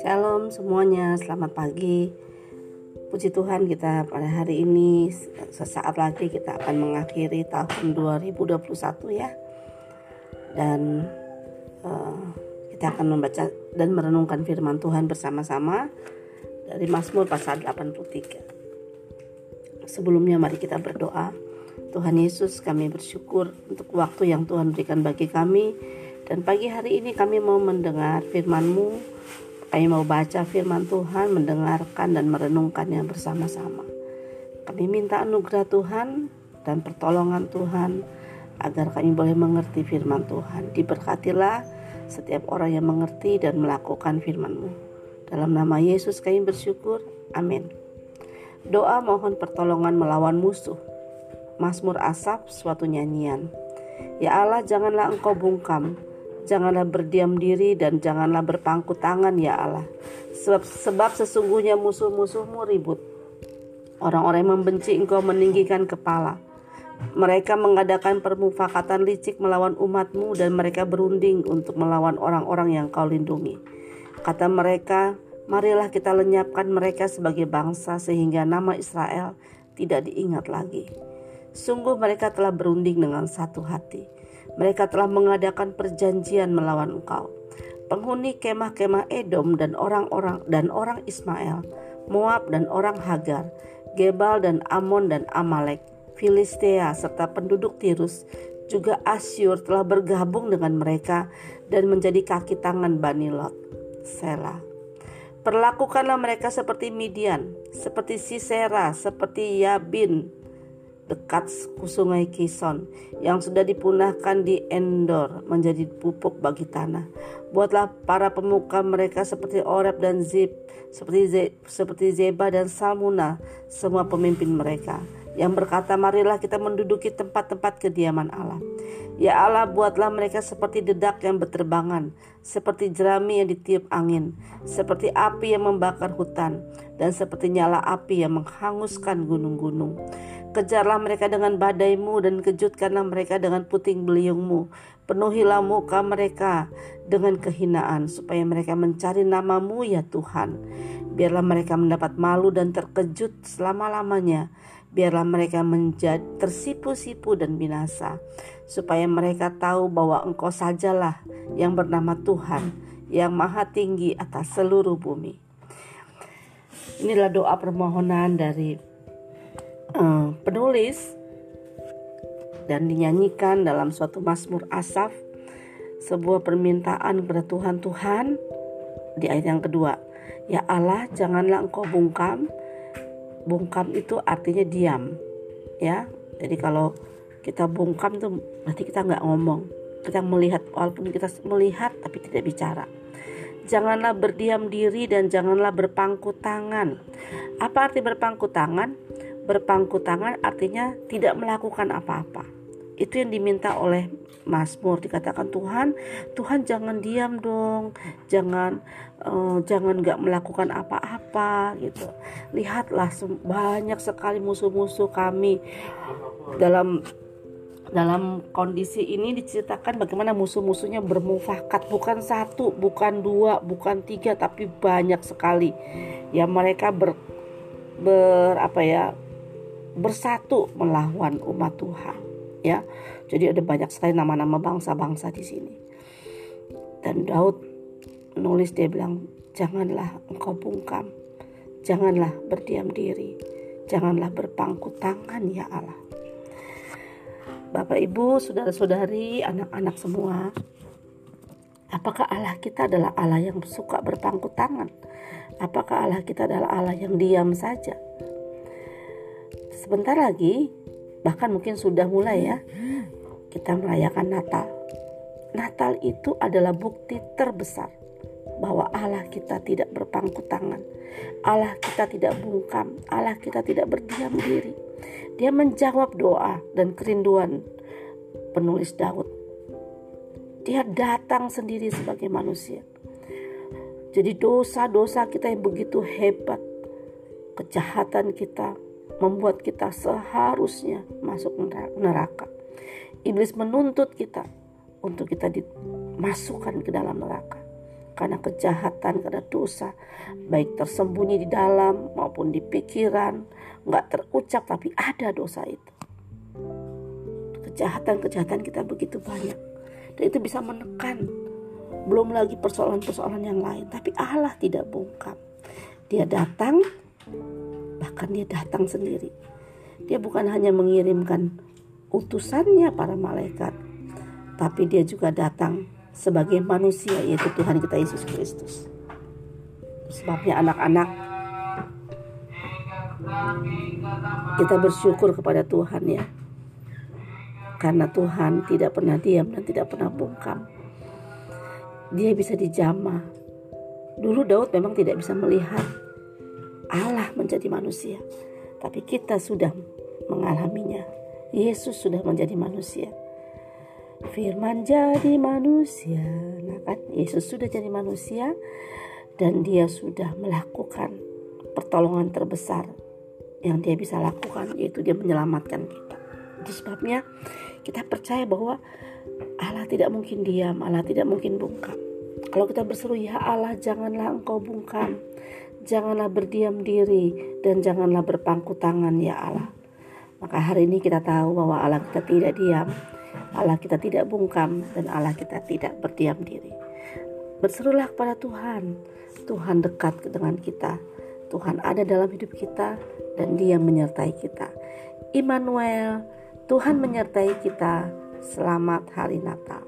Shalom semuanya, selamat pagi. Puji Tuhan kita pada hari ini sesaat lagi kita akan mengakhiri tahun 2021 ya. Dan uh, kita akan membaca dan merenungkan firman Tuhan bersama-sama dari Mazmur pasal 83. Sebelumnya mari kita berdoa. Tuhan Yesus kami bersyukur untuk waktu yang Tuhan berikan bagi kami dan pagi hari ini kami mau mendengar firman-Mu kami mau baca firman Tuhan, mendengarkan dan merenungkannya bersama-sama. Kami minta anugerah Tuhan dan pertolongan Tuhan agar kami boleh mengerti firman Tuhan. Diberkatilah setiap orang yang mengerti dan melakukan firman-Mu. Dalam nama Yesus kami bersyukur. Amin. Doa mohon pertolongan melawan musuh. Mazmur Asap suatu nyanyian. Ya Allah janganlah engkau bungkam Janganlah berdiam diri dan janganlah berpangku tangan ya Allah. Sebab, sebab sesungguhnya musuh-musuhmu ribut. Orang-orang yang membenci engkau meninggikan kepala. Mereka mengadakan permufakatan licik melawan umatmu dan mereka berunding untuk melawan orang-orang yang kau lindungi. Kata mereka, marilah kita lenyapkan mereka sebagai bangsa sehingga nama Israel tidak diingat lagi. Sungguh mereka telah berunding dengan satu hati mereka telah mengadakan perjanjian melawan engkau. Penghuni kemah-kemah Edom dan orang-orang dan orang Ismail, Moab dan orang Hagar, Gebal dan Amon dan Amalek, Filistea serta penduduk Tirus, juga Asyur telah bergabung dengan mereka dan menjadi kaki tangan Bani Lot. Selah. Perlakukanlah mereka seperti Midian, seperti Sisera, seperti Yabin, dekat sungai Kison yang sudah dipunahkan di Endor menjadi pupuk bagi tanah. Buatlah para pemuka mereka seperti Oreb dan Zib, seperti Ze, seperti Zeba dan Salmuna, semua pemimpin mereka yang berkata, "Marilah kita menduduki tempat-tempat kediaman Allah." Ya Allah, buatlah mereka seperti dedak yang berterbangan, seperti jerami yang ditiup angin, seperti api yang membakar hutan, dan seperti nyala api yang menghanguskan gunung-gunung. Kejarlah mereka dengan badaimu dan kejutkanlah mereka dengan puting beliungmu. Penuhilah muka mereka dengan kehinaan supaya mereka mencari namamu ya Tuhan. Biarlah mereka mendapat malu dan terkejut selama-lamanya. Biarlah mereka menjadi tersipu-sipu dan binasa. Supaya mereka tahu bahwa engkau sajalah yang bernama Tuhan yang maha tinggi atas seluruh bumi. Inilah doa permohonan dari uh, penulis dan dinyanyikan dalam suatu Mazmur Asaf sebuah permintaan kepada Tuhan Tuhan di ayat yang kedua ya Allah janganlah engkau bungkam. Bungkam itu artinya diam ya. Jadi kalau kita bungkam tuh berarti kita nggak ngomong. Kita melihat walaupun kita melihat tapi tidak bicara. Janganlah berdiam diri dan janganlah berpangku tangan. Apa arti berpangku tangan berpangku tangan artinya tidak melakukan apa-apa. Itu yang diminta oleh Mazmur dikatakan Tuhan, Tuhan jangan diam dong, jangan uh, jangan nggak melakukan apa-apa gitu. Lihatlah banyak sekali musuh-musuh kami dalam dalam kondisi ini diceritakan bagaimana musuh-musuhnya bermufakat bukan satu, bukan dua, bukan tiga, tapi banyak sekali. Ya mereka ber, ber apa ya bersatu melawan umat Tuhan ya. Jadi ada banyak sekali nama-nama bangsa-bangsa di sini. Dan Daud menulis dia bilang janganlah engkau bungkam. Janganlah berdiam diri. Janganlah berpangku tangan ya Allah. Bapak Ibu saudara-saudari anak-anak semua Apakah Allah kita adalah Allah yang suka berpangku tangan? Apakah Allah kita adalah Allah yang diam saja? Sebentar lagi bahkan mungkin sudah mulai ya kita merayakan Natal. Natal itu adalah bukti terbesar bahwa Allah kita tidak berpangku tangan. Allah kita tidak bungkam, Allah kita tidak berdiam diri. Dia menjawab doa dan kerinduan penulis Daud. Dia datang sendiri sebagai manusia. Jadi dosa-dosa kita yang begitu hebat, kejahatan kita, membuat kita seharusnya masuk neraka. Iblis menuntut kita untuk kita dimasukkan ke dalam neraka karena kejahatan, karena dosa, baik tersembunyi di dalam maupun di pikiran, nggak terucap tapi ada dosa itu. Kejahatan-kejahatan kita begitu banyak dan itu bisa menekan. Belum lagi persoalan-persoalan yang lain, tapi Allah tidak bungkam. Dia datang, bahkan dia datang sendiri. Dia bukan hanya mengirimkan utusannya para malaikat, tapi dia juga datang sebagai manusia yaitu Tuhan kita Yesus Kristus. Sebabnya anak-anak kita bersyukur kepada Tuhan ya. Karena Tuhan tidak pernah diam dan tidak pernah bungkam. Dia bisa dijamah. Dulu Daud memang tidak bisa melihat Allah menjadi manusia. Tapi kita sudah mengalaminya. Yesus sudah menjadi manusia. Firman jadi manusia. Nah kan Yesus sudah jadi manusia dan dia sudah melakukan pertolongan terbesar yang dia bisa lakukan yaitu dia menyelamatkan kita. Itu sebabnya kita percaya bahwa Allah tidak mungkin diam, Allah tidak mungkin bungkam. Kalau kita berseru ya Allah janganlah engkau bungkam, janganlah berdiam diri dan janganlah berpangku tangan ya Allah. Maka hari ini kita tahu bahwa Allah kita tidak diam, Allah kita tidak bungkam dan Allah kita tidak berdiam diri. Berserulah kepada Tuhan. Tuhan dekat dengan kita. Tuhan ada dalam hidup kita dan Dia menyertai kita. Immanuel, Tuhan menyertai kita. Selamat hari Natal.